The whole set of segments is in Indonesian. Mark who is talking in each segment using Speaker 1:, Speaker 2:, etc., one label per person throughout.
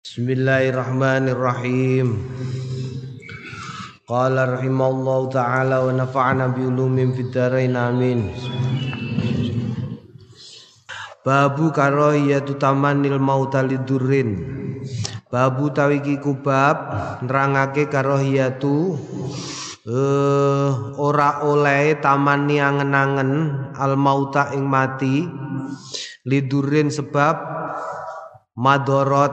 Speaker 1: Bismillahirrahmanirrahim. Qala rahimallahu taala wa nafa'ana bi ulumin fid dharain amin. Babu karahiyatu tamanil mauta lidurrin. Babu tawiki kubab nerangake karahiyatu eh ora oleh taman angen-angen al mauta ing mati lidurin sebab madorot.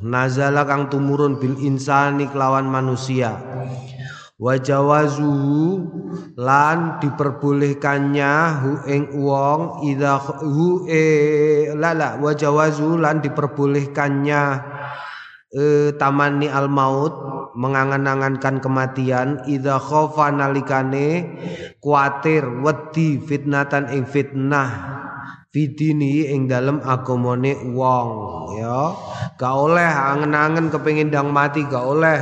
Speaker 1: Nazala kang tumurun bil insani kelawan manusia. Wajawazuhu lan diperbolehkannya hu ing wong idza hu e lala wajawazu lan diperbolehkannya e, tamani al maut mengangan-angankan kematian idza khofa nalikane kuatir wedi fitnatan ing fitnah fidini ing dalem agamane wong ya. Gak oleh angen-angen kepengin ndang mati gak oleh.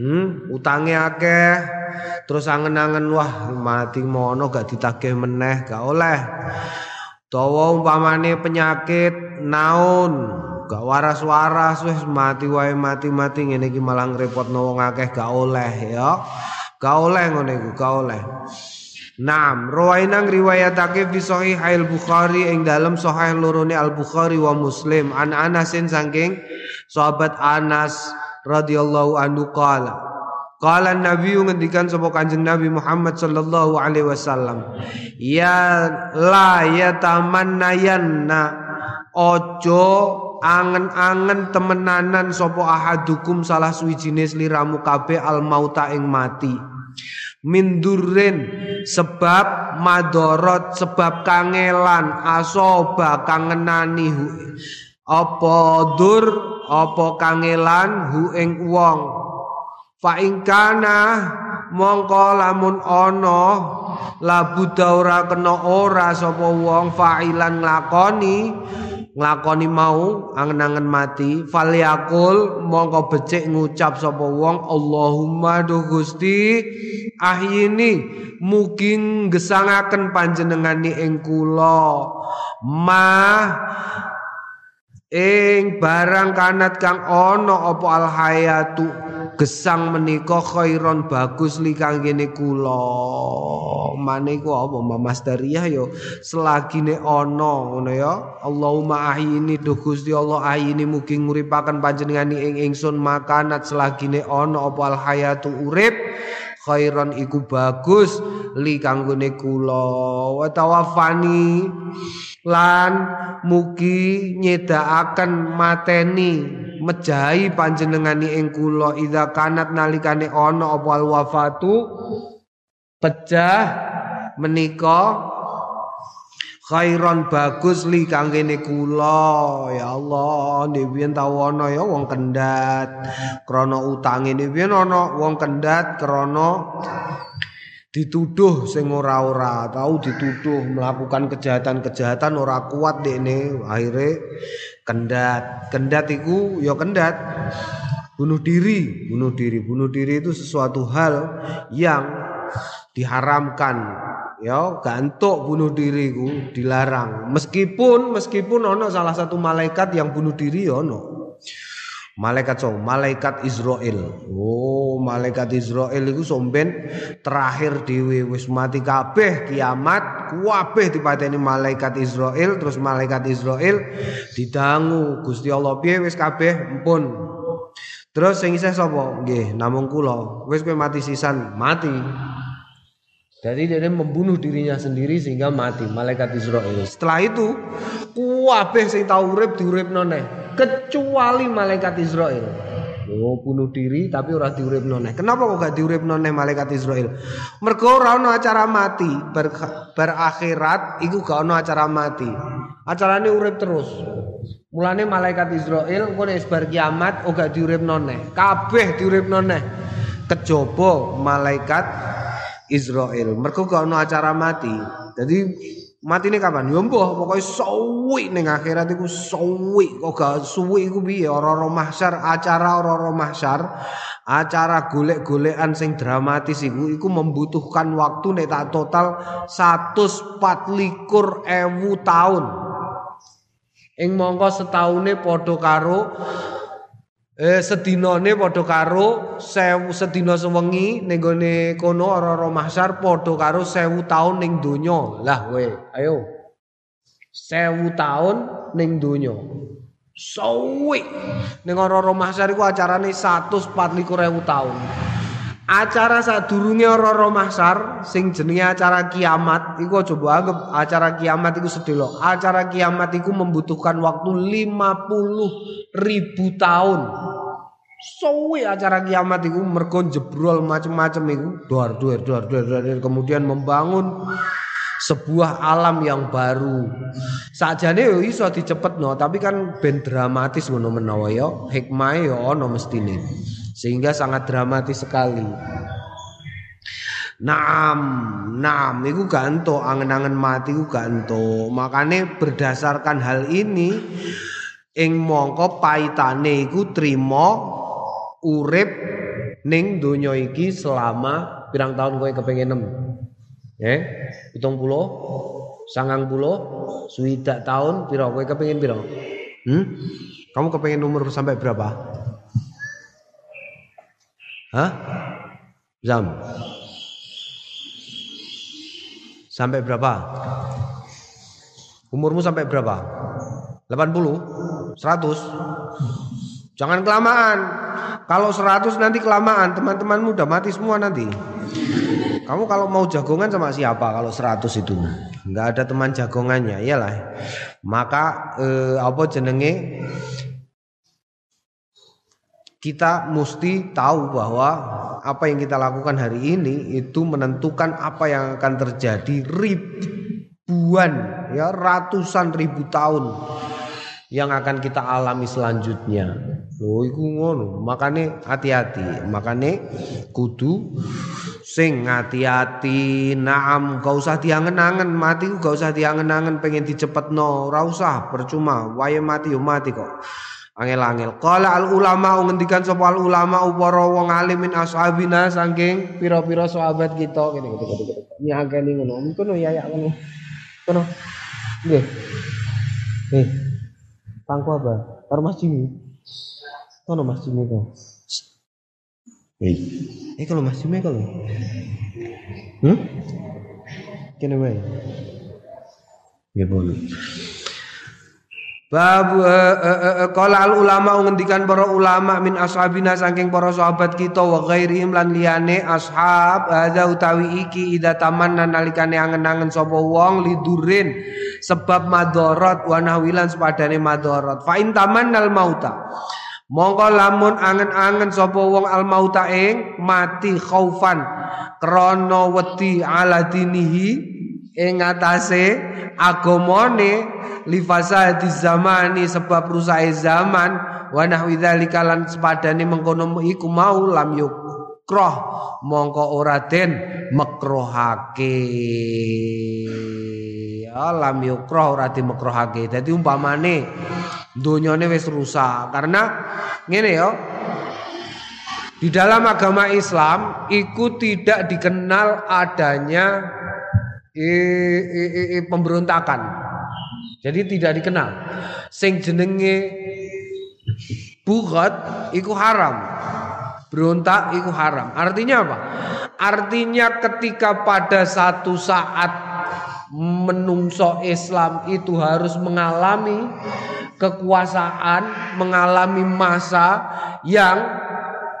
Speaker 1: Hmm utange akeh. Terus angen-angen wah mati mono gak ditagih meneh gak oleh. Dawa umpamane penyakit naun. Gak waras-waras wis mati wae mati-mati. Ngene iki malah ngrepotno wong akeh gak oleh ya. Gak oleh ngene iku gak oleh Naam, rawainang riwayatake fi sahih al Bukhari ing dalam sahih lorone Al Bukhari wa Muslim. An Anasin saking sahabat Anas radhiyallahu anhu qala. Qala Nabi ngendikan sapa Kanjeng Nabi Muhammad sallallahu alaihi wasallam ya la yatamannayanna ojo angen-angen temenanan sapa ahadukum salah suwijine sliramu kabeh al mauta ing mati mindurin sebab madorot sebab kangelan asoba kangenani hu apa dur apa kangelan hu ing wong. Fa ingkana mongko lamun ana labu ora kena ora sapa wong fa'ilan nglakoni nglakoni mau angen-angen mati. Falyakul mongko becik ngucap sapa wong Allahumma duh Gusti ahyini mugi gesangaken panjenengani ing kula. Ma ing barang kanat kang ana apa al hayatu gesang menika khairon bagus li kanggene kula. Mane iku apa? Mas Dariyah yo selagine ana ngono ya. Allahumma ahyini duh Gusti Allah ahyini mugi nguripaken panjenengani ing ingsun makanat selagine ana apa al hayatu urip khairon iku bagus li kanggone kula. Wa tawaffani lan mugi nyedakaken mateni mejahi panjenengani ing kula. Idza kanat nalikane ana apa wafatu pecah menika khairon bagus li kanggene kula. Ya Allah ndhewen tau ana ya wong kendat. Krana utange ndhewen ana wong kendat krana dituduh sing ora-ora tahu dituduh melakukan kejahatan-kejahatan ora kuat dekne akhirnya kendat. Kendat iku ya kendat. Bunuh diri bunuh diri. Bunuh diri itu sesuatu hal yang diharamkan ya gantuk bunuh diri ku dilarang meskipun meskipun ono salah satu malaikat yang bunuh diri ya ono Malaikat so, malaikat Israel. Oh, malaikat Israel itu somben terakhir di wis mati kabeh kiamat, kabeh dipateni malaikat Israel, terus malaikat Israel didangu Gusti Allah piye wis kabeh empun. Terus sing isih sapa? Nggih, namung kula. Wis kowe mati sisan, mati. Jadi dia membunuh dirinya sendiri sehingga mati malaikat Israel. Setelah itu, kabeh sing tau urip diuripno neh kecuali malaikat Israel. Oh, bunuh diri tapi ora diuripno neh. Kenapa kok gak diuripno neh malaikat Israel? Mergo ora acara mati, ber, berakhirat iku gak ono acara mati. Acarane urip terus. Mulane malaikat Israel engko nek bar kiamat ora diuripno neh. Kabeh diuripno neh. Kejaba malaikat Israel. Mergo gak ono acara mati. Jadi Mati ini kapan? Ya mbah pokoke suwi ning akhirat iku suwi kok gak suwi iku piye ora-ora mahsyar acara ora-ora mahsyar acara golek-golekan sing dramatis iku iku membutuhkan waktu nek tak total 124 ewu tahun ing mongko setaune padha karo Eh sedinane padha karo sewu sedina sewengi ning gone kono ora-ora mahsyar padha karo sewu taun ning donya. Lah kowe, ayo. Sewu taun ning donya. Suwi. Ning ora-ora mahsyar iku acarane 124.000 taun. Acara sadurunge ora-ora mahsyar sing jenenge acara kiamat iku aja anggap acara kiamat iku sedelo. Acara kiamat iku membutuhkan waktu 50 ribu tahun. Suwi acara kiamat iku mergo jebrol macem-macem iku dor dor dor dor dor kemudian membangun sebuah alam yang baru. Sakjane yo iso dicepetno, tapi kan ben dramatis ngono menawa ya. Hikmahe yo ana mestine. Sehingga sangat dramatis sekali. Naam, naam, itu ganto, angen-angen mati itu ganto. Makanya berdasarkan hal ini, ing mongko paitane iku trimo urip ning donya iki selama pirang tahun kowe kepengin nem. Eh, 70, 90, swidak tahun pira kowe kepengin pira? Hmm? Kamu kepengin umur sampai berapa? Hah? Zam. Sampai berapa? Umurmu sampai berapa? 80? 100? Jangan kelamaan. Kalau 100 nanti kelamaan, teman-temanmu udah mati semua nanti. Kamu kalau mau jagongan sama siapa kalau 100 itu? Enggak ada teman jagongannya, iyalah. Maka eh, apa jenenge kita mesti tahu bahwa apa yang kita lakukan hari ini itu menentukan apa yang akan terjadi ribuan ya ratusan ribu tahun yang akan kita alami selanjutnya. Loh iku ngono, makane hati-hati, makane kudu sing hati-hati. Naam, gak usah diangen-angen, mati gak usah diangen-angen pengen dicepetno, ora usah, percuma, wae mati yo mati kok. Angel-angel. Qala al ulama ngendikan sapa al ulama upara wong alim min ashabina saking pira-pira sahabat kita ngene gitu gitu. Nyagani ngono. Kono ya ya ngono. Kono. Nggih. Eh. Pangku apa? Karo Mas Jimmy. Kono Mas Jimmy kok. Eh. Eh kalau Mas Jimmy kalau. Hmm? Kene wae. Nggih boleh. Bab qala al ulama ngendikan para ulama min ashabina saking para sahabat kita wa ghairihim lan liyane ashab hadza utawi iki ida tamanna nalikane angen-angen sapa wong lidurin sebab madarat wa nahwilan sepadane madarat fa in tamannal mauta. Mongko lamun angen-angen sapa wong al mauta ing mati khaufan krana wedi ala dinihi ing atase agamane lifasadi zamani sebab rusae zaman wa nahwi dzalika lan sepadane mengkono iku mau lam yukroh mongko ora den makrohake ya lam yukroh ora dimekrohake dadi umpamane donyane wis rusak. Karena ngene ya di dalam agama Islam itu tidak dikenal adanya i, i, i, pemberontakan. Jadi tidak dikenal. Sing jenenge bugat iku haram. Berontak iku haram. Artinya apa? Artinya ketika pada satu saat menungso Islam itu harus mengalami kekuasaan, mengalami masa yang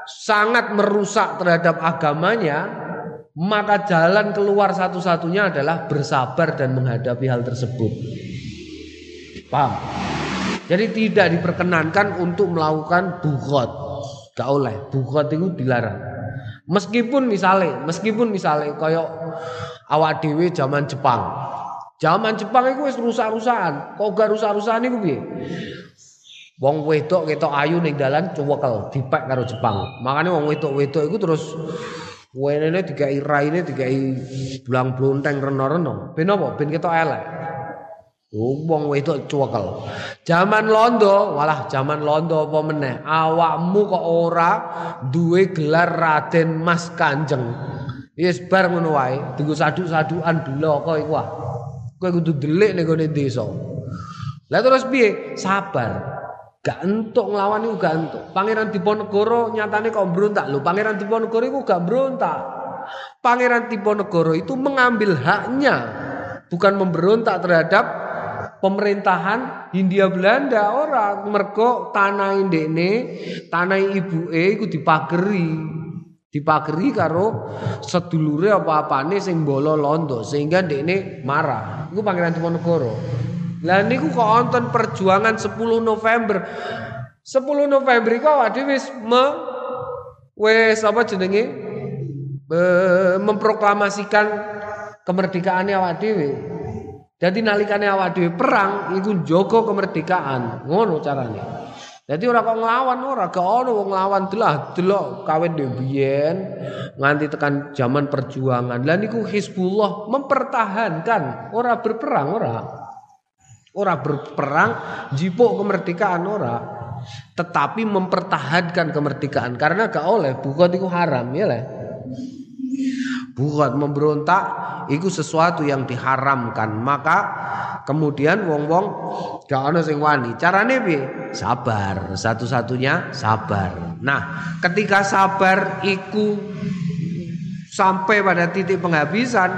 Speaker 1: sangat merusak terhadap agamanya, maka jalan keluar satu-satunya adalah bersabar dan menghadapi hal tersebut. Paham? Jadi tidak diperkenankan untuk melakukan bukhot. Gak oleh. Bukhot itu dilarang. Meskipun misalnya, meskipun misalnya koyok awak dewi zaman Jepang. Zaman Jepang itu wis rusak-rusakan. Kok gak rusak-rusakan itu piye? Wong wedok ketok ayu ning dalan cuwekel dipek karo Jepang. Makanya wong wedok-wedok itu terus wenene dikai raine dikai blang-blonteng reno-reno. Ben apa? Ben ketok elek. Wong wedok cuwekel. Zaman londo, walah zaman londo apa meneh? Awakmu kok ora duwe gelar Raden Mas Kanjeng. Yes bar ngono wae, dienggo saduk-sadukan bloko iku ah. Kowe kudu delik ning gone desa. Lah terus piye? Sabar. Gak entuk nglawan iku gak entuk. Pangeran Diponegoro nyatane kok berontak lho. Pangeran Diponegoro iku gak berontak. Pangeran Diponegoro itu mengambil haknya bukan memberontak terhadap pemerintahan Hindia Belanda orang mergo tanah indekne tanah ibuke iku dipageri dipageri karo sedulure apa-apane sing bolo londo sehingga ndekne marah iku Pangeran Diponegoro lah niku kok wonten perjuangan 10 November. 10 November iku awake dhewe wis me wis apa jenenge? Memproklamasikan kemerdekaannya awak dhewe. Jadi nalikane awak dhewe perang iku njogo kemerdekaan. Ngono carane. Jadi ora kok nglawan ora, gak ono wong nglawan delah delok kawin biyen nganti tekan zaman perjuangan. Lah niku Hizbullah mempertahankan, ora berperang ora. Ora berperang jipuk kemerdekaan ora. Tetapi mempertahankan kemerdekaan karena gak oleh bukan itu haram ya lah. Bukan memberontak itu sesuatu yang diharamkan. Maka kemudian wong-wong gak ono sing wani. Carane piye? Sabar. Satu-satunya sabar. Nah, ketika sabar iku sampai pada titik penghabisan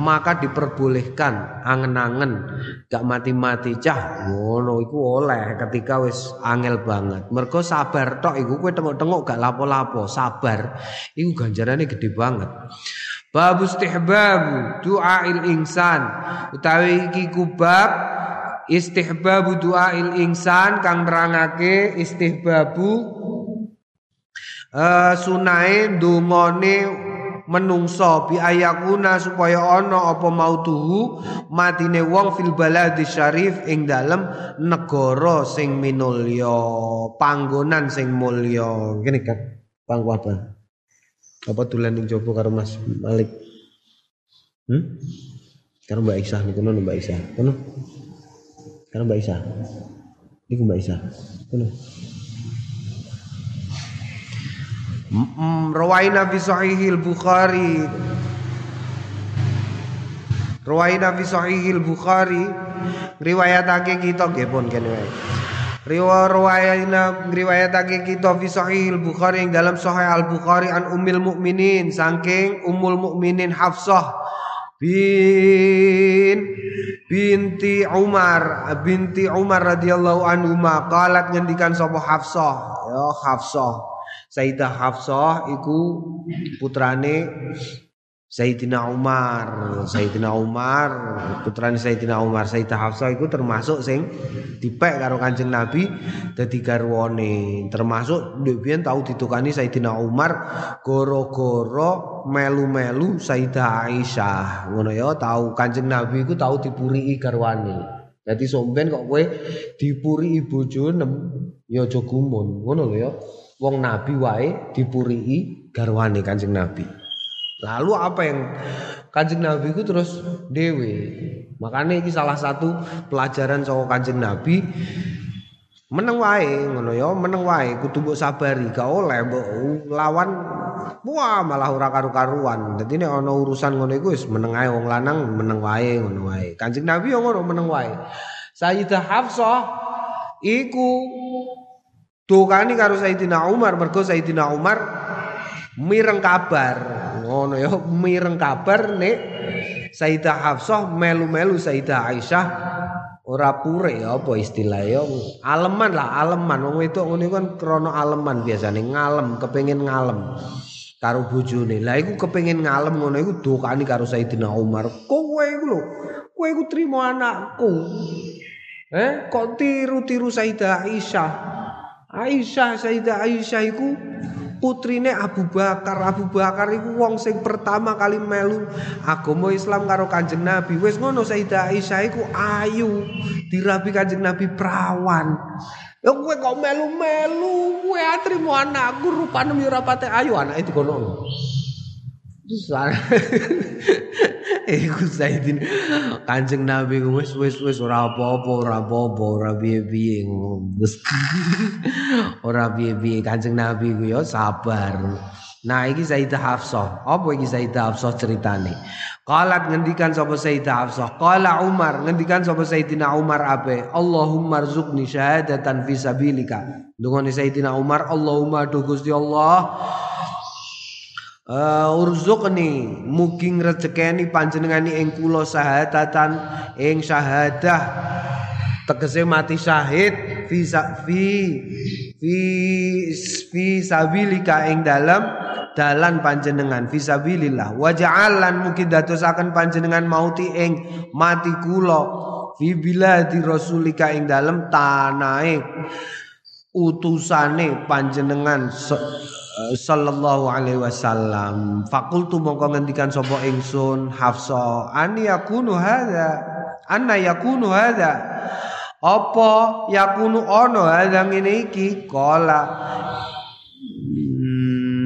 Speaker 1: maka diperbolehkan angen-angen. Gak mati-mati cah ngono iku oleh ketika wis angel banget. Mergo sabar tok iku kowe tengok-tengok gak lapo-lapo sabar. Iku ganjarane gede banget. Babu istihbab il insan. Utawi iki kubab istihbab il insan kang nerangake istihbabu uh, sunae dungane menungso bi ayakuna supaya ana apa mautuhu matine wong fil baladi syarif ing dalem negara sing minulya panggonan sing mulya. Ngene kan pangku apa? Apa tulen ning jopo karo Mas Malik? Hmm? Karo Mbak Isah niku kono Mbak Isah. Kono karo Mbak Isah. Niku Mbak Isah. Kono Rawaina fi sahihil Bukhari. Rawaina fi sahihil Bukhari. Riwayatake kita nggih pun kene wae. Riwayatna riwayatake kita fi sahihil Bukhari yang dalam sahih Al Bukhari an Ummul Mukminin saking Ummul Mukminin Hafsah bin binti Umar binti Umar radhiyallahu anhu qalat ngendikan sapa Hafsah. Ya Hafsah Sayyidah Hafsah iku putrane Sayyidina Umar, Sayyidina Umar, putrane Sayyidina Umar, Sayyidah Hafsah iku termasuk sing dipek karo Kanjeng Nabi dadi garwane. Termasuk biyen tau ditukani Sayyidina Umar goro-goro melu-melu Sayyidah Aisyah. Ngono ya, tau Kanjeng Nabi iku tau dipuri garwane. Jadi somben kok kowe dipuri bojone ya aja gumun. Ngono lho ya wong nabi wae dipurii garwane Kanjeng Nabi. Lalu apa yang Kanjeng Nabi itu terus dewe. Makanya ini salah satu pelajaran cowok Kanjeng Nabi. Meneng wae ngono ya meneng wae kudu mbok sabari gak oleh lawan wah malah ora karu-karuan. Dadi nek ana urusan ngono iku wis meneng ae wong lanang meneng wae ngono wae. Kanjeng Nabi yo ngono meneng wae. Sayyidah Hafsah iku Tukani karo Sayyidina Umar mergo Sayyidina Umar mireng kabar. Ngono ya, mireng kabar nek Sayyidah Hafsah melu-melu Sayyidah Aisyah ora pure ya apa istilahnya ya. Aleman lah aleman. Wong wedok ngene kan krana aleman biasane ngalem kepengin ngalem karo bojone. Lah iku kepengin ngalem ngono iku dokani karo Sayyidina Umar. Kowe iku lho kowe iku trimo anakku. Eh kok tiru-tiru Sayyidah Aisyah Aisyah Sayyidah Aisyah iku putrine Abu Bakar. Abu Bakar iku wong sing pertama kali melu agama Islam karo Kanjeng Nabi. Wis ngono Sayyidah Aisyah iku ayu, dirabi Kanjeng Nabi perawan. Ya kowe kok melu-melu, kowe atrimo anakku rupane yo ora pate ayu anake dikono. Terus Iku Saidin Kanjeng Nabi wis wis wis ora apa-apa, ora apa-apa, ora piye-piye Ora piye-piye Kanjeng Nabi ku ya sabar. Nah iki Sayyidah Hafsah. Apa iki Sayyidah Hafsah ceritane? Qalat ngendikan sapa Sayyidah Hafsah, qala Umar ngendikan sapa Sayyidina Umar ape? Allahumma rzuqni syahadatan fi sabilika. Dungane Sayyidina Umar, Allahumma do Gusti Allah Uh, urzuqni mugi rezekeni panjenengani ing kula syahadatan ing syahadah. Tegese mati syahid fi fi fi fi sabilika ing dalam dalan panjenengan fi sabilillah. Wa ja'alan mugi dadosaken panjenengan mauti ing mati kula fi biladi rasulika ing dalam tanahe utusane panjenengan Eh, sallallahu alaihi wasallam. Fakultu mongko ngendikan sapa ingsun Hafsa ani yakunu hadza? Anna yakunu hadza? Apa yakunu ono hadza ngene iki? Kala hmm,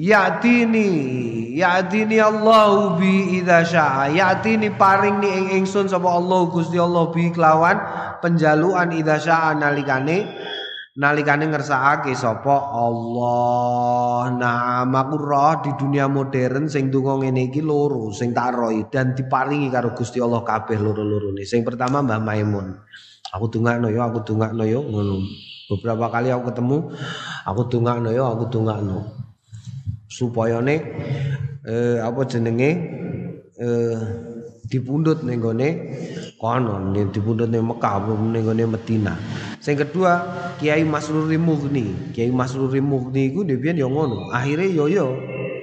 Speaker 1: yatini yatini Allahu bi idza syaa. Yatini paring ni ing ingsun sapa Allah Gusti Allah bi kelawan penjaluan idza syaa nalikane nalikane ngersakake sapa? Allah. Aku roh di dunia modern sing donga ngene iki loro sing tak roi dan diparingi karo Gusti Allah kabeh loro-lorone. Sing pertama Mbah Maimun. Aku dongakno ya aku dongakno ya ngono. Beberapa kali aku ketemu aku dongakno ya aku dongakno supaya nih eh, apa jenenge? Eh, dipundhut ning kono dipundhut ning Mekah ning gone Medina. Sing kedua Kiai Masrur Mughni. Kiai Masrur Mughni iku dhewean ya ngono. Akhire yo yo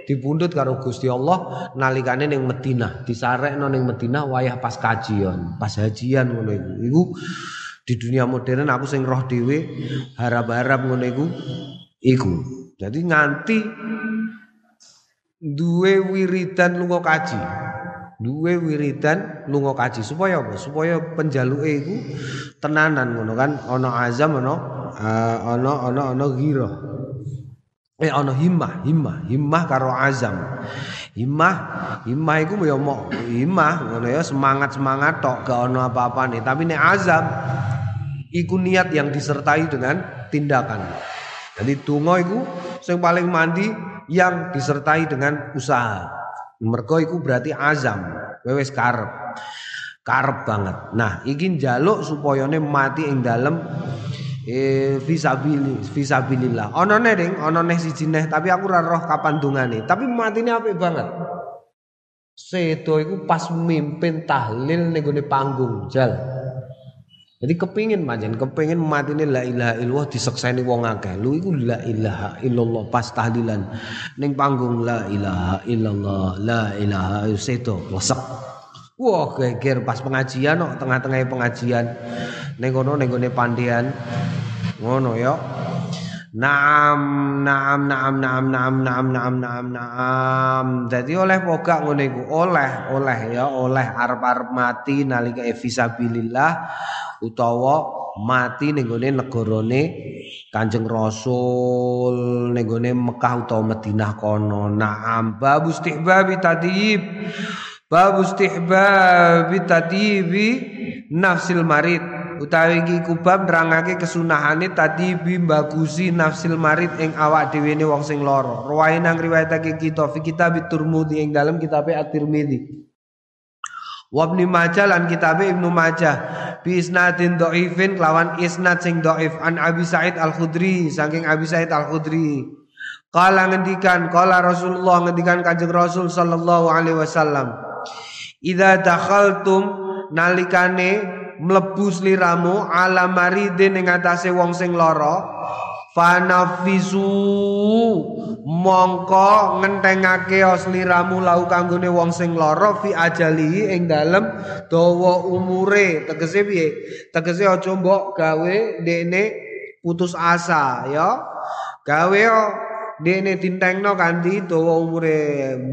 Speaker 1: dipundhut karo Gusti Allah nalikane ning Madinah, disarekno ning Madinah wayah pas kajian, pas hajian ngono iku. Iku di dunia modern aku sing roh dhewe harap-harap ngono iku iku. Jadi nganti duwe wiridan lunga kaji duwe wiridan lunga kaji. Supaya apa? Supaya penjaluke iku tenanan ngono kan? Ana azam ana uh, ana ana ana ghira eh ana himmah himmah himmah karo azam. Himmah himmah iku ya mau himmah ngono ya semangat semangat tok gak ana apa-apa nih tapi nek azam iku niat yang disertai dengan tindakan. Jadi tungo iku sing paling mandi yang disertai dengan usaha Mergo iku berarti azam, wewes karep. Karep banget. Nah, iki njaluk supayane mati ing dalem eh visabili visabilillah. Ana ne ning, ana neh siji neh, tapi aku ora roh kapan dungane. Tapi matine apik banget. Sedo iku pas mimpin tahlil ning panggung, jal. Jadi kepingin manjen, kepingin mati ini la ilaha illallah disekseni wong akeh. Lu iku la ilaha illallah pas tahlilan ning panggung la ilaha illallah, la ilaha seto wesek. Wah, geger pas pengajian kok tengah-tengah pengajian. Ning kono ning gone pandian. Ngono ya. Naam, naam, naam, naam, naam, naam, naam, naam, naam. Jadi oleh pokok ngono iku, oleh, oleh ya, oleh arep-arep mati nalika fisabilillah utawa mati ning gone negarane Kanjeng Rasul ning Mekah utawa Madinah kono. Naam babu istihbabi tadib. Babu istihbabi tadibi nafsil marid. Utawi iki kubab nerangake kesunahane tadi bagusi nafsil marid ing awak dhewe ne wong sing lara. Ruwahe nang riwayatake kita fi kitab Turmudi ing dalam kitab At-Tirmidzi. Wabni Majah lan kitab Ibnu Majah bi isnadin dhaifin kelawan isnad sing dhaif an Abi Said Al-Khudri saking Abi Said Al-Khudri. Kala ngendikan kala Rasulullah ngendikan Kanjeng Rasul sallallahu alaihi wasallam. Idza dakhaltum nalikane mlebu sliramu ala maridin ing atase wong sing lara fanafisu mongko ngentengake sliramu lau kanggone wong sing lara fi ajali ing dalem dawa umure. Tegese piye? Tegese aja mbok gawe dene putus asa ya. Gawe dene dintengno kanthi dawa umure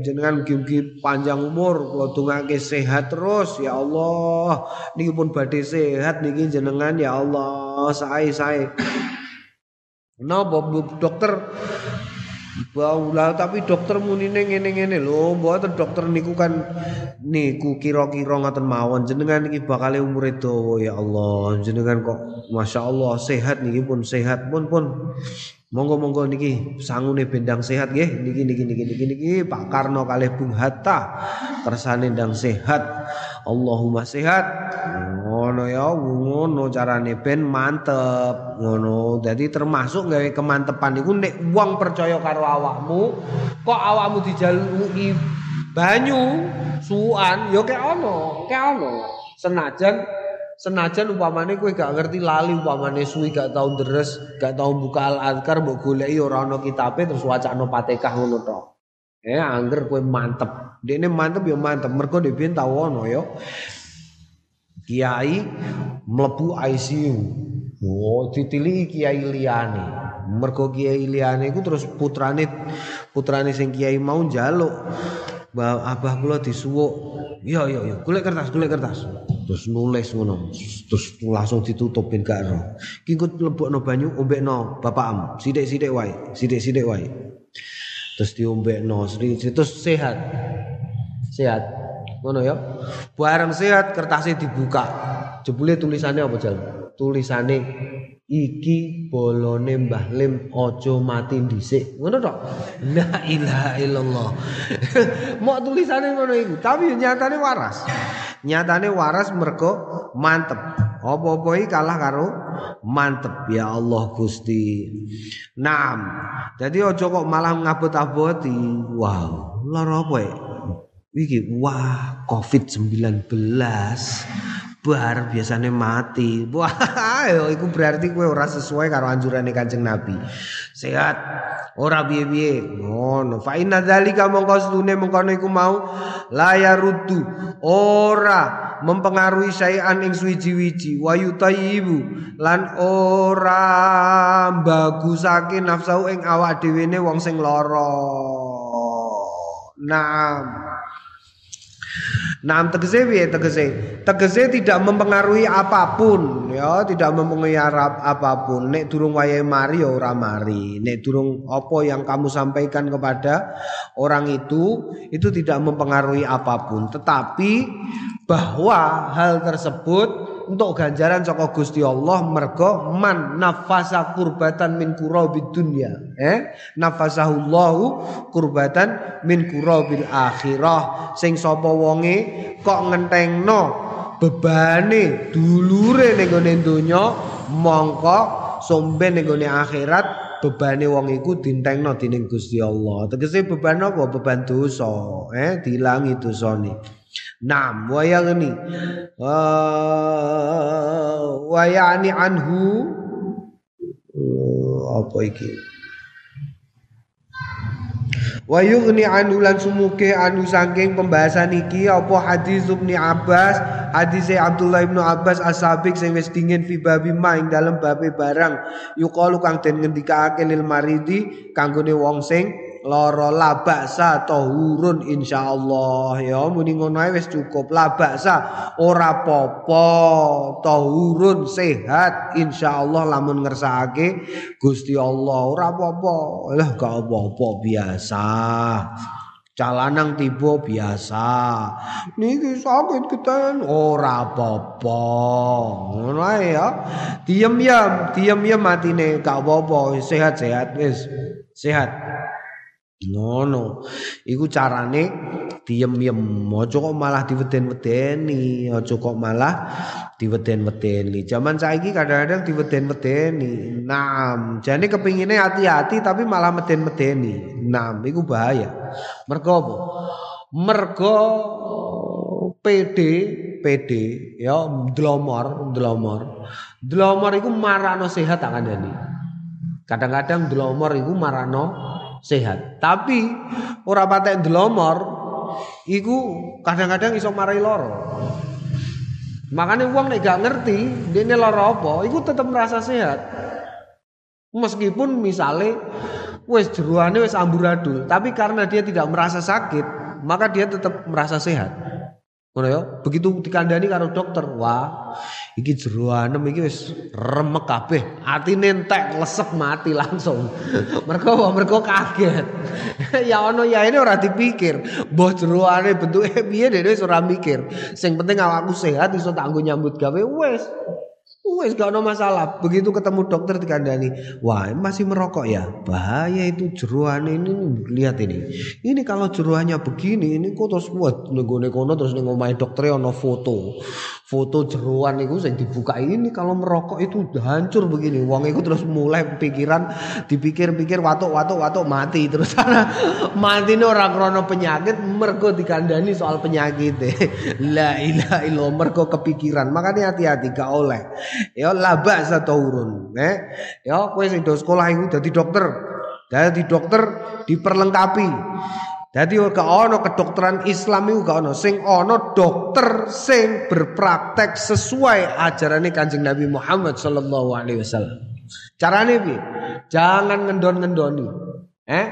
Speaker 1: jenengan mugi-mugi panjang umur kula dongake sehat terus ya Allah. Niki pun badhe sehat niki jenengan ya Allah. Sae-sae Napa dokter? Baula tapi dokter munine ngene-ngene lho, mboten dokter niku kan niku kira-kira ngoten mawon. Jenengan iki bakal umure dawa ya Allah. Jenengan kok Masya Allah sehat niki pun sehat. Pun pun Monggo-monggo niki sangune bendang sehat nggih. Niki niki niki niki niki Pak Karno kalih Bung Hatta kersane ndang sehat. Allahumma sehat. Ngono ya, ngono carane ben mantep. Ngono. Jadi termasuk gawe kemantepan iku nek wong percaya karo awakmu, kok awakmu dijaluki banyu suan ya kayak ono, kayak ono. Senajan Senajan umpamane kowe gak ngerti lali umpamane suwi gak tau deres, gak tau buka al-azkar mbok goleki ora ana kitabe terus wacana Fatihah ngono tok. Eh angger kowe mantep. Dekne mantep ya mantep mergo dhek biyen tau ono ya. Kiai mlebu ICU. Oh, ditiliki kiai liyane. Mergo kiai liyane iku terus putrane putrane sing kiai mau njaluk. Mbah abah kula disuwuk. Iya iya iya, golek kertas, golek kertas. Terus nulis ngono. Terus langsung ditutup ben gak ero. Ki engko mlebokno banyu ombekno bapakmu. Sithik-sithik wae, sithik-sithik wae. Terus diombekno, terus sehat. Sehat. Ngono ya. Bareng sehat kertasnya dibuka. Jebule tulisannya apa jal? Tulisannya iki bolone Mbah Lim aja mati dhisik. Ngono tok. La ilaha illallah. Mau tulisane ngono iku, tapi nyatane waras. Nyatane waras mergo mantep. Apa-apa kalah karo mantep ya Allah Gusti. Naam. Jadi aja kok malah ngabot-aboti. Wow, lara apa ya? Iki wah COVID-19 bar biasanya mati. Wah, iku berarti kowe ora sesuai karo anjurane Kanjeng Nabi. Sehat ora piye-piye. Ngono. Fa inna dzalika mongko sedune mengkono iku mau la yaruddu ora mempengaruhi syai'an ing suwiji-wiji wa yutayyibu lan ora bagusake nafsu ing awak dhewe wong sing lara. Naam. Nah, tegese piye tegese? Tegese tidak mempengaruhi apa pun, ya, tidak mempengaruhi apa pun. Nek durung wayahe mari ya ora mari. Nek durung apa yang kamu sampaikan kepada orang itu itu tidak mempengaruhi apa pun, tetapi bahwa hal tersebut untuk ganjaran saka Gusti Allah mergo man nafasa kurbatan min kurabid dunya. Eh? Nafasahullahu kurbatan min kurabil akhirah. Sing sapa wonge kok ngentengno bebane dulure ning gone donya mongko sombe ning gone akhirat bebane wong iku dintengno dening Gusti Allah. Tegese beban apa? Beban dosa. Eh? Dilangi dosane Naam wa yaghni wa yani anhu. Apa iki? Wa yughni anhu lan sumuke anu saking pembahasan iki apa hadis Ibnu Abbas, hadis Abdullah Ibnu Abbas as-sabiq sing wis dingin fi babi ma ing dalem babe barang. Yuqalu kang den ngendikake lil maridi kanggone wong sing lara labaksa tahurun insyaallah ya muni ngono ae wis cukup labaksa ora apa-apa tahurun sehat insyaallah lamun ngersakake Gusti Allah ora apa-apa lah gak apa-apa biasa Calanang tiba biasa. Niki sakit keten ora apa-apa. Ngono ya. Diem ya, diem ya matine gak apa-apa, sehat-sehat wis. Sehat. Ngono. Iku carane diem-diem. Aja kok malah diweden-wedeni, aja kok malah diweden-wedeni. Zaman saiki kadang-kadang diweden-wedeni. Naam, jane kepingine hati-hati tapi malah meden-medeni. Naam, iku bahaya. Mergo apa? Mergo PD PD ya dlomor dlomor dlomor iku marano sehat akan jadi kadang-kadang dlomor iku marano sehat. Tapi ora patek ndelomor iku kadang-kadang iso marai loro. Makanya uang nek gak ngerti dene lara apa, iku tetap merasa sehat. Meskipun misalnya wes jeruane wes amburadul, tapi karena dia tidak merasa sakit, maka dia tetap merasa sehat. Ngono ya, begitu dikandani karo dokter, wah, iki jeroanem iki wis remek kabeh, atine entek lesek mati langsung. mergo mergo kaget. ya ono ya ini ora dipikir, mbah jeroane bentuke piye dene wis ora mikir. Sing penting awakku sehat iso tanggo nyambut gawe wis. Wes gak ada masalah. Begitu ketemu dokter dikandani, wah masih merokok ya. Bahaya itu jeruan ini lihat ini. Ini kalau jeruannya begini, ini kok terus buat nego kono terus nego main dokter ono foto. Foto jeruan itu saya dibuka ini kalau merokok itu hancur begini. Wong itu terus mulai pikiran dipikir-pikir watuk watuk mati terus mati ini orang krono penyakit mergo dikandani soal penyakit. La ilaha illallah mergo kepikiran. Makanya hati-hati gak oleh ya laba urun eh ya sing do sekolah iku dadi dokter dadi dokter diperlengkapi dadi gak ono kedokteran Islam iku gak ono. Sing ono dokter sing berpraktek sesuai ajarannya Kanjeng Nabi Muhammad sallallahu alaihi wasallam. Carane piye? Jangan ngendon-ngendoni. Eh?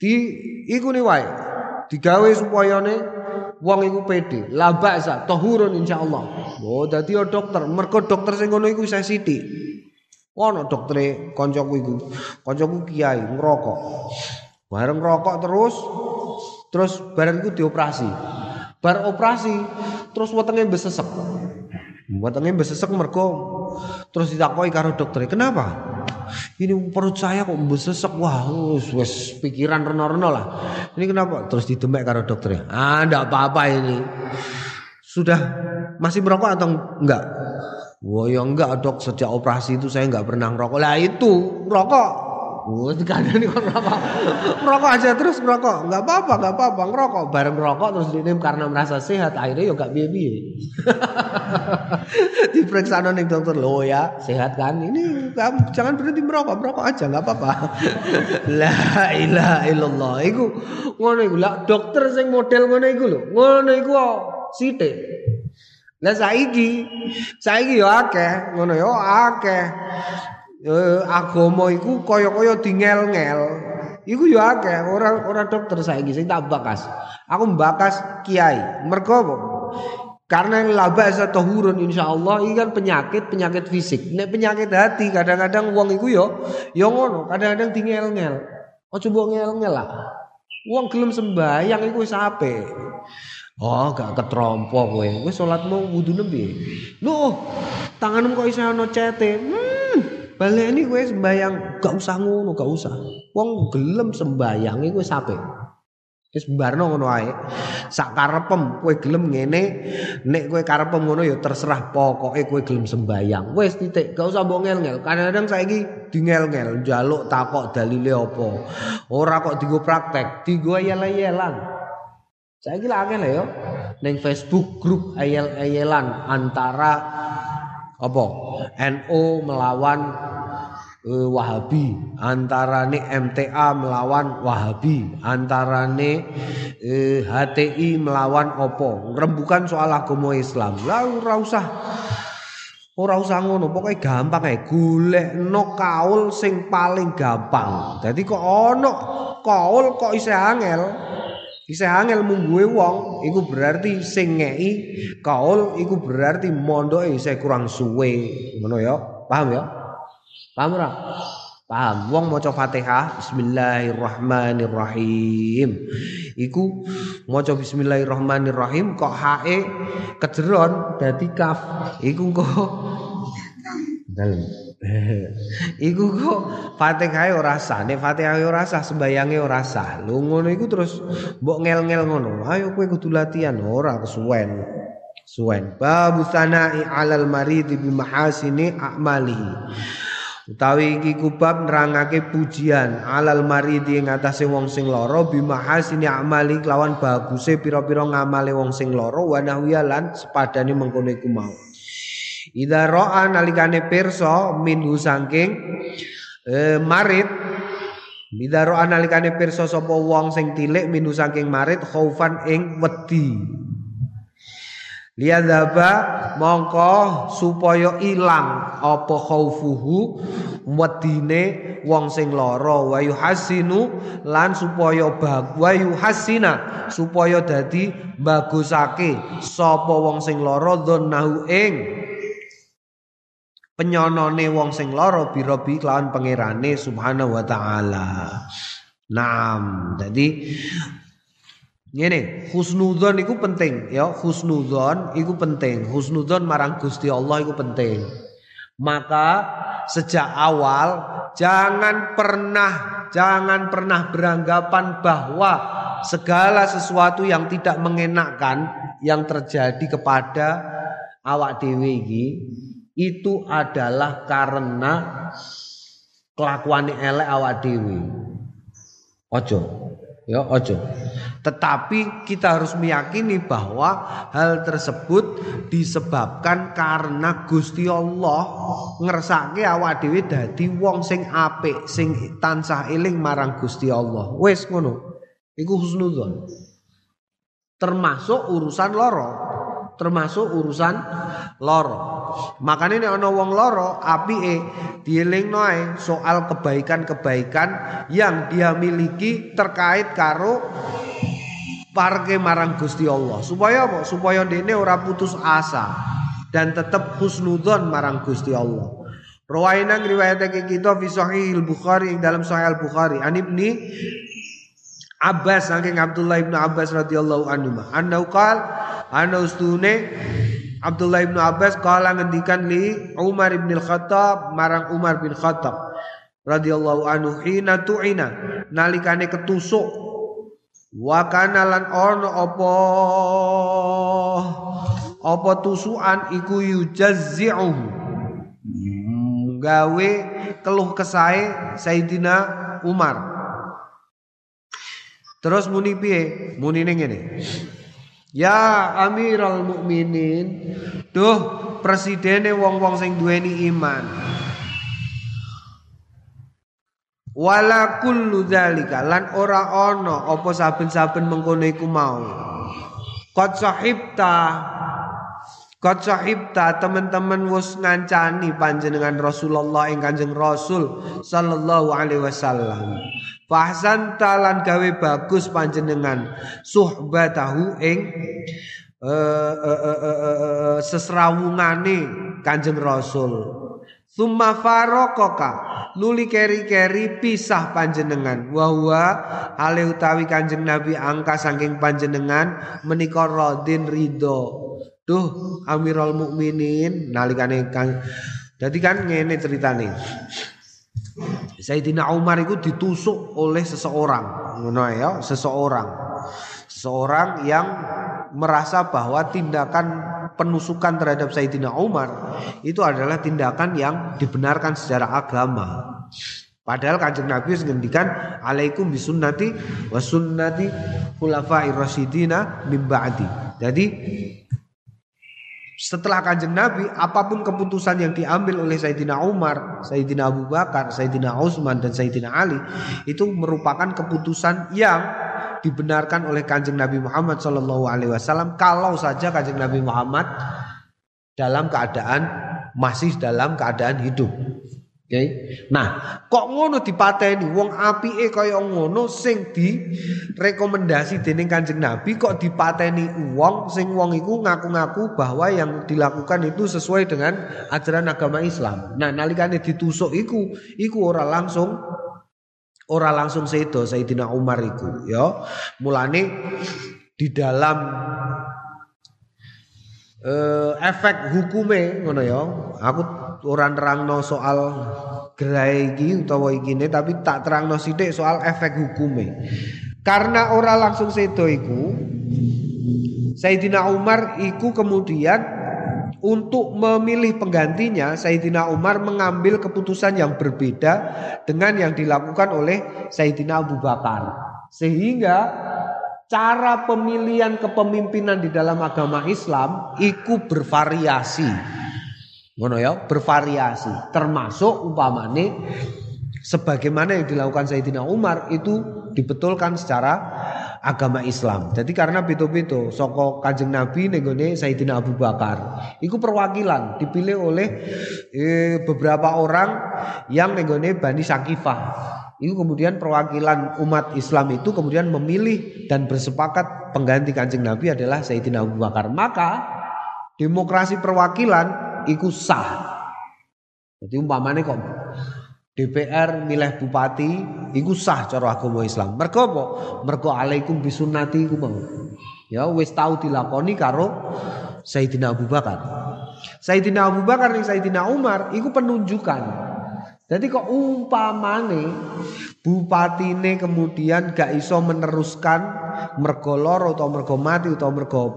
Speaker 1: Di iku ni wae. Digawe supaya wong iku pede. La ba'sa tahurun insyaallah. Oh dadi dokter. Mergo dokter sing ngono iku isih sithik. Ono doktere kancaku iku. Kancaku kiai ngerokok bareng ngerokok terus terus bareng iku dioperasi. Bar operasi terus wetenge besesek wetenge besesek mergo terus ditakoki karo dokter. Kenapa? Ini perut saya kok besesek wah wes pikiran reno-reno lah. Ini kenapa? Terus didemek karo dokternya ah enggak apa-apa ini. Sudah masih merokok atau enggak Wah ya enggak dok. Sejak operasi itu saya enggak pernah merokok lah itu rokok Oh, dikandani kok rokok. Merokok aja terus merokok. Enggak apa-apa, enggak apa-apa, ngerokok. Bareng merokok terus ini karena merasa sehat, akhirnya ya gak biye-biye. Diperiksa ning dokter, "Loh ya, sehat kan? Ini jangan berhenti merokok, merokok aja enggak apa-apa." La ilaha illallah. Iku ngono iku. Lah dokter sing model ngono iku lho. Ngono iku sithik. Lah saiki, saiki ya akeh, ngono ya akeh eh, agama iku kaya-kaya dingel-ngel. Iku ya akeh, ora ora dokter saiki sing tak bakas. Aku mbakas kiai. Mergo apa? Karena yang laba asa tahurun insyaallah ini kan penyakit penyakit fisik. Nek penyakit hati kadang-kadang uang iku yo yo ngono, kadang-kadang dingel-ngel. Oh coba ngel-ngel lah. Uang gelem sembahyang iku wis. Oh, gak ketrompo kowe. Wis salatmu wudune piye? Loh, tanganmu kok iso ana cete. Hmm. Balik ini gue sembayang gak usah ngono, gak usah. Wong gelem sembayang iku wis apik. Wis barno ngono ae. Sak karepem kowe gelem ngene, nek kowe karepem ngono ya terserah pokoke kowe gelem sembayang. Wis titik, gak usah mbok ngel-ngel. Kadang-kadang saiki dingel-ngel, njaluk takok dalile apa. Ora kok digo praktek, digo ayel-ayelan. Saiki lah akeh ya. Ning Facebook grup ayel-ayelan antara apa NU melawan uh, Wahabi. Antarane MTA melawan Wahabi. Antarane uh, HTI melawan opo? Rembukan soal agama Islam. Lalu ora usah. Ora usah ngono. Pokoke gampang ae. Golekno kaul sing paling gampang. Dadi kok ono kaul kok isih angel? Isih angel mungguhe wong iku berarti sing ngeki kaul iku berarti mondoke isih kurang suwe. Ngono ya. Paham ya? Paham ora? Paham. Wong maca Fatihah Bismillahirrahmanirrahim. Iku maca Bismillahirrahmanirrahim kok hae kejeron dadi kaf. Iku kok dalem. iku kok Fatihah ora sah, nek Fatihah ora sah sembayange ora sah. Lho ngono iku terus mbok ngel-ngel ngono. Ayo kowe kudu latihan ora kesuwen. Suwen. Babu sana'i 'alal marid bi mahasini a'malihi. Utawi iki kubab nerangake pujian alal maridi ing atase wong sing lara bi mahasini amali lawan baguse pira-pira ngamale wong sing lara wa nahwiyalan sepadane mengkono iku mau. Ida ro'a nalikane pirsa minhu saking eh, marit Ida ro'a nalikane pirsa sapa wong sing tilik minhu saking marit khaufan ing wedi Liyadzaba mongko supaya ilang apa khaufuhu wedine wong sing lara wa yuhasinu lan supaya bag wa yuhasina supaya dadi bagusake sapa wong sing lara dhannahu ing penyonone wong sing lara birobi kelawan pangerane subhanahu wa taala. Naam. Jadi ngene, husnudzon iku penting ya, husnudzon iku penting. Husnudzon marang Gusti Allah iku penting. Maka sejak awal jangan pernah jangan pernah beranggapan bahwa segala sesuatu yang tidak mengenakkan yang terjadi kepada awak dewi itu adalah karena kelakuan elek awak dewi. Ojo. Ya, ojo. Tetapi kita harus meyakini bahwa hal tersebut disebabkan karena Gusti Allah ngersake awak dhewe dadi wong sing apik, sing tansah eling marang Gusti Allah. Wis ngono. Iku husnudzon. Termasuk urusan loro, termasuk urusan loro. Makanya nek ana wong loro apike dielingno ae soal kebaikan-kebaikan yang dia miliki terkait karo parke marang Gusti Allah. Supaya apa? Supaya dene ora putus asa dan tetap husnudzon marang Gusti Allah. Rawaina ngriwayatake kita fi sahih al-Bukhari dalam sahih al-Bukhari an ibni Abbas saking Abdullah ibnu Abbas radhiyallahu anhu. Anna qala ana ustune Abdullah ibnu Abbas kala ngendikan li Umar ibn Khattab marang Umar bin Khattab radhiyallahu anhu hina tu'ina. Nalikane ketusuk. Wa kana lan ono apa? Apa tusukan iku yujazzi'u gawe keluh kesae Sayyidina Umar terus muni piye muni ngene Ya Amirul Mukminin, duh presidene wong-wong sing duweni iman. Wala kullu dzalika lan ora ana apa saben-saben mengkono iku mau. Qad sahibta Qad sahibta teman-teman wis ngancani panjenengan Rasulullah ing Kanjeng Rasul sallallahu alaihi wasallam. Fahsan talan gawe bagus panjenengan suhbatahu ing uh, uh, uh, uh, Kanjeng Rasul. Summa farokoka nuli keri-keri pisah panjenengan wahwa hale utawi Kanjeng Nabi angka saking panjenengan menika radin ridho. Duh Amirul Mukminin nalikane Kang Jadi kan ngene ceritane. Sayyidina Umar itu ditusuk oleh seseorang, ngono ya, seseorang. Seseorang yang merasa bahwa tindakan penusukan terhadap Sayyidina Umar itu adalah tindakan yang dibenarkan secara agama. Padahal kanjeng Nabi ngendikan alaikum bisunnati wa sunnati khulafair rasyidina min ba'di. Jadi setelah kanjeng Nabi, apa pun keputusan yang diambil oleh Sayyidina Umar, Sayyidina Abu Bakar, Sayyidina Utsman dan Sayyidina Ali itu merupakan keputusan yang dibenarkan oleh kanjeng Nabi Muhammad Shallallahu Alaihi Wasallam kalau saja kanjeng Nabi Muhammad dalam keadaan masih dalam keadaan hidup. Okay. Nah, kok ngono dipateni wong apike kaya ngono sing direkomendasi dening Kanjeng Nabi kok dipateni wong sing wong iku ngaku-ngaku bahwa yang dilakukan itu sesuai dengan ajaran agama Islam. Nah, nalikane ditusuk iku iku ora langsung ora langsung sedo Sayyidina Umar iku ya. Mulane di dalam uh, efek hukume ngono ya. Aku orang nerangno soal gerai iki utawa ikine tapi tak terangno sithik soal efek hukume. Karena ora langsung sedo iku Sayyidina Umar iku kemudian untuk memilih penggantinya Sayyidina Umar mengambil keputusan yang berbeda dengan yang dilakukan oleh Sayyidina Abu Bakar. Sehingga cara pemilihan kepemimpinan di dalam agama Islam itu bervariasi. Ngono ya, bervariasi. Termasuk umpamane sebagaimana yang dilakukan Sayyidina Umar itu dibetulkan secara agama Islam. Jadi karena beto-beto soko Kanjeng Nabi nenggone Sayyidina Abu Bakar. Iku perwakilan dipilih oleh eh, beberapa orang yang nenggone Bani Sakifah. Itu kemudian perwakilan umat Islam itu kemudian memilih dan bersepakat pengganti Kanjeng Nabi adalah Sayyidina Abu Bakar. Maka demokrasi perwakilan iku sah. Jadi umpamane kok DPR milih bupati iku sah cara agama Islam. Mergo apa? Mergo alaikum bisunnati iku mau. Ya wis tau dilakoni karo Sayyidina Abu Bakar. Sayyidina Abu Bakar ning Sayyidina Umar iku penunjukan. Jadi kok umpamane bupatine kemudian gak iso meneruskan mergo atau mergo mati atau mergo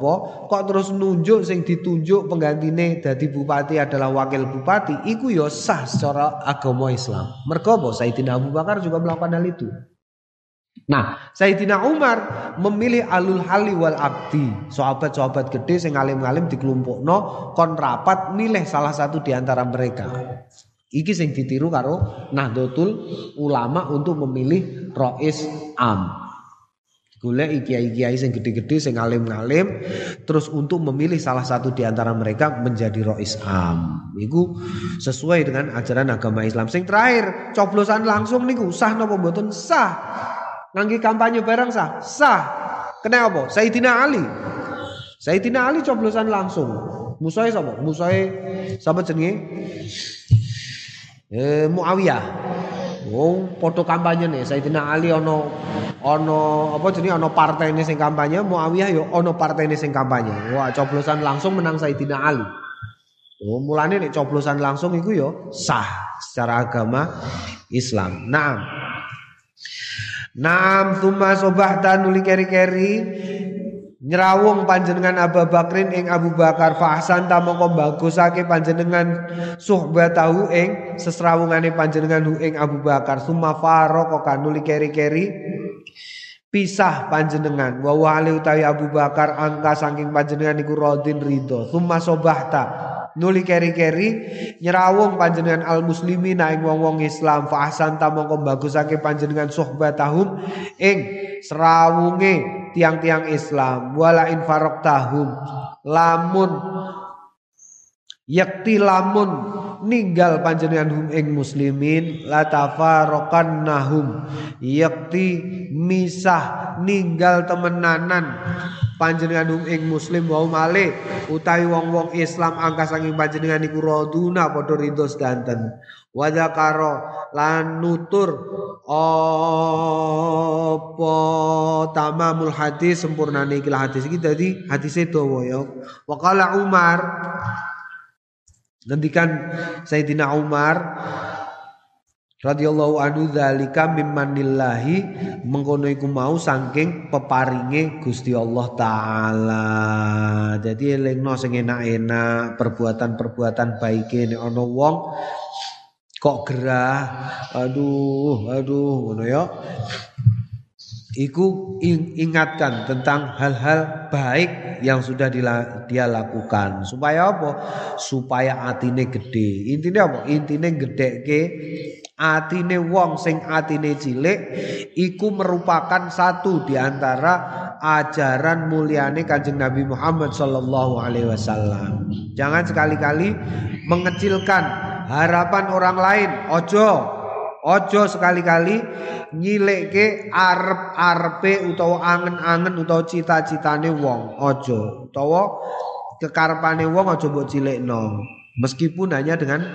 Speaker 1: kok terus nunjuk sing ditunjuk penggantine dadi bupati adalah wakil bupati, iku ya sah secara agama Islam. Mergo apa? Sayyidina Abu Bakar juga melakukan hal itu. Nah, Sayyidina Umar memilih alul hali wal abdi. Sahabat-sahabat gede sing alim-alim dikelompokno kon rapat milih salah satu di antara mereka. Iki sing ditiru karo Nahdlatul Ulama untuk memilih Rois Am. Golek kiai-kiai sing gede-gede sing alim-alim terus untuk memilih salah satu di antara mereka menjadi Rois Am. Iku sesuai dengan ajaran agama Islam. Sing terakhir, coblosan langsung niku sah napa mboten? Sah. Ngangge kampanye barang sah? Sah. Kena apa? Sayyidina Ali. Sayyidina Ali coblosan langsung. Musuhe sapa? Musuhe sapa jenenge? Eh Muawiyah. Oh, foto kampanye nih Sayyidina Ali ono ono apa jenenge ono partai ini sing kampanye, Muawiyah yo ono partai ini sing kampanye. Wah, coblosan langsung menang Sayyidina Ali. Oh, mulane nek coblosan langsung iku yo sah secara agama Islam. Nah, Naam thumma sobahta nuli keri-keri nyrawung panjenengan Abu Bakrin ing Abu Bakar fahsan ta mongko bagusake panjenengan suhbatahu ing sesrawungane panjenengan hu ing Abu Bakar. Summa farqa kanuli keri-keri pisah panjenengan. Wa wali utawi Abu Bakar angka saking panjenengan iku radin ridho. Summa sobahta nuli keri-keri nyerawung panjenengan al muslimin ing wong-wong Islam. Fa ahsanta mongko bagusake panjenengan sohbatahum ing serawunge tiang-tiang Islam wala in tahum lamun yakti lamun ninggal panjenengan hum ing muslimin la nahum yakti misah ninggal temenanan panjenengan hum ing muslim wa male utawi wong-wong Islam angka panjenengan iku raduna padha ridho sedanten wa zakaro lan nutur apa tamamul hadis sempurnane iki hadis iki dadi hadise dawa ya wa Umar Nantikan Sayyidina Umar radhiyallahu anhu dzalika mimmanillahi mengkono iku mau saking peparinge Gusti Allah taala. Jadi elingno sing enak-enak, perbuatan-perbuatan baike nek ana wong kok gerah, aduh, aduh ngono ya. Iku ingatkan tentang hal-hal baik yang sudah dia lakukan supaya apa? Supaya atine gede. Intinya apa? Intine ke atine wong sing atine cilik iku merupakan satu di antara ajaran muliane Kanjeng Nabi Muhammad sallallahu alaihi wasallam. Jangan sekali-kali mengecilkan harapan orang lain. Ojo Ojo sekali-kali nyilekke arep-arepe utawa angen-angen utawa cita-citane wong. Ojo. Utawa kekarepane wong aja mbok cilekno. Meskipun hanya dengan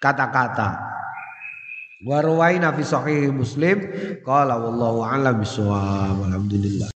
Speaker 1: kata-kata. Warwai nafi sahih Muslim qala wallahu a'lam bishawab. Alhamdulillah.